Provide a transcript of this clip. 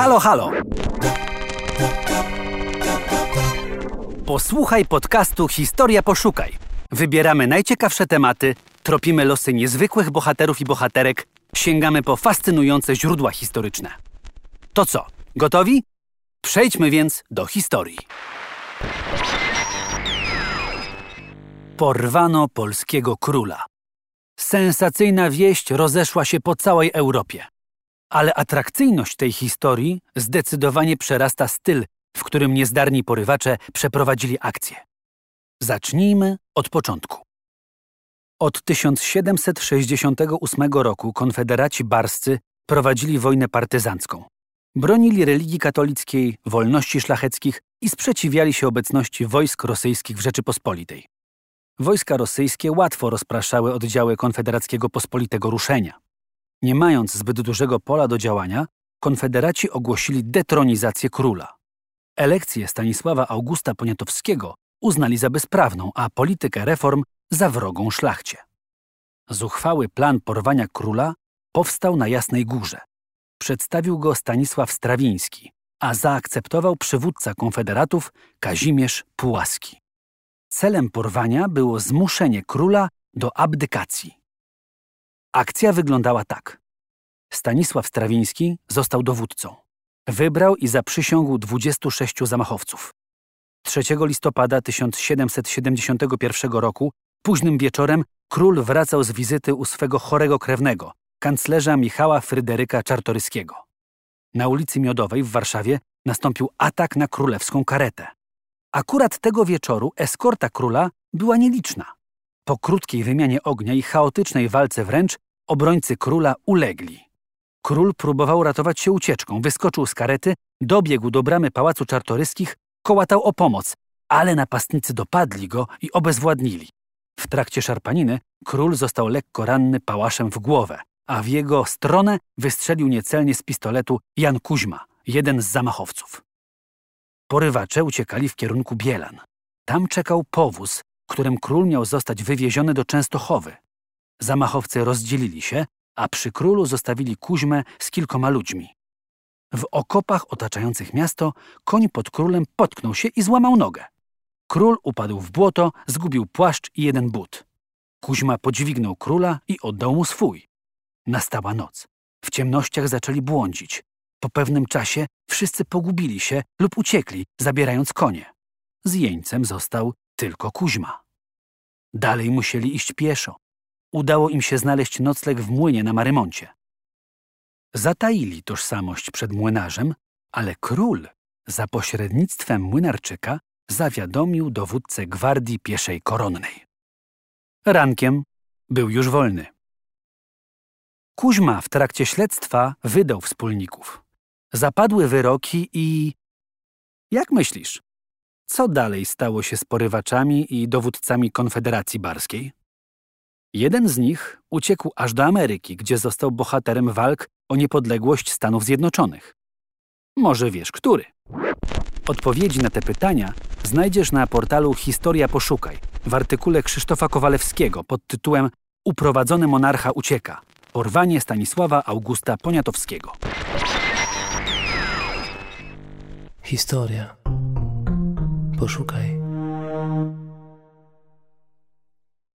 Halo, halo! Posłuchaj podcastu Historia Poszukaj. Wybieramy najciekawsze tematy, tropimy losy niezwykłych bohaterów i bohaterek, sięgamy po fascynujące źródła historyczne. To co, gotowi? Przejdźmy więc do historii. Porwano polskiego króla. Sensacyjna wieść rozeszła się po całej Europie. Ale atrakcyjność tej historii zdecydowanie przerasta styl, w którym niezdarni porywacze przeprowadzili akcję. Zacznijmy od początku. Od 1768 roku konfederaci barscy prowadzili wojnę partyzancką. Bronili religii katolickiej, wolności szlacheckich i sprzeciwiali się obecności wojsk rosyjskich w Rzeczypospolitej. Wojska rosyjskie łatwo rozpraszały oddziały konfederackiego pospolitego ruszenia. Nie mając zbyt dużego pola do działania, konfederaci ogłosili detronizację króla. Elekcję Stanisława Augusta Poniatowskiego uznali za bezprawną, a politykę reform za wrogą szlachcie. Zuchwały plan porwania króla powstał na Jasnej Górze. Przedstawił go Stanisław Strawiński, a zaakceptował przywódca konfederatów Kazimierz Pułaski. Celem porwania było zmuszenie króla do abdykacji. Akcja wyglądała tak. Stanisław Strawiński został dowódcą. Wybrał i zaprzysiągł 26 zamachowców. 3 listopada 1771 roku, późnym wieczorem, król wracał z wizyty u swego chorego krewnego, kanclerza Michała Fryderyka Czartoryskiego. Na ulicy Miodowej w Warszawie nastąpił atak na królewską karetę. Akurat tego wieczoru eskorta króla była nieliczna. Po krótkiej wymianie ognia i chaotycznej walce wręcz obrońcy króla ulegli. Król próbował ratować się ucieczką, wyskoczył z karety, dobiegł do bramy pałacu czartoryskich, kołatał o pomoc, ale napastnicy dopadli go i obezwładnili. W trakcie szarpaniny król został lekko ranny pałaszem w głowę, a w jego stronę wystrzelił niecelnie z pistoletu Jan Kuźma, jeden z zamachowców. Porywacze uciekali w kierunku Bielan. Tam czekał powóz, którym król miał zostać wywieziony do Częstochowy. Zamachowcy rozdzielili się, a przy królu zostawili Kuźmę z kilkoma ludźmi. W okopach otaczających miasto koń pod królem potknął się i złamał nogę. Król upadł w błoto, zgubił płaszcz i jeden but. Kuźma podźwignął króla i oddał mu swój. Nastała noc. W ciemnościach zaczęli błądzić. Po pewnym czasie wszyscy pogubili się lub uciekli, zabierając konie. Z jeńcem został tylko Kuźma. Dalej musieli iść pieszo. Udało im się znaleźć nocleg w młynie na Marymoncie. Zataili tożsamość przed młynarzem, ale król za pośrednictwem młynarczyka zawiadomił dowódcę gwardii pieszej koronnej. Rankiem był już wolny. Kuźma w trakcie śledztwa wydał wspólników. Zapadły wyroki i... Jak myślisz, co dalej stało się z porywaczami i dowódcami Konfederacji Barskiej? Jeden z nich uciekł aż do Ameryki, gdzie został bohaterem walk o niepodległość Stanów Zjednoczonych. Może wiesz, który? Odpowiedzi na te pytania znajdziesz na portalu Historia Poszukaj w artykule Krzysztofa Kowalewskiego pod tytułem Uprowadzony monarcha ucieka. Porwanie Stanisława Augusta Poniatowskiego. Historia. Poszukaj.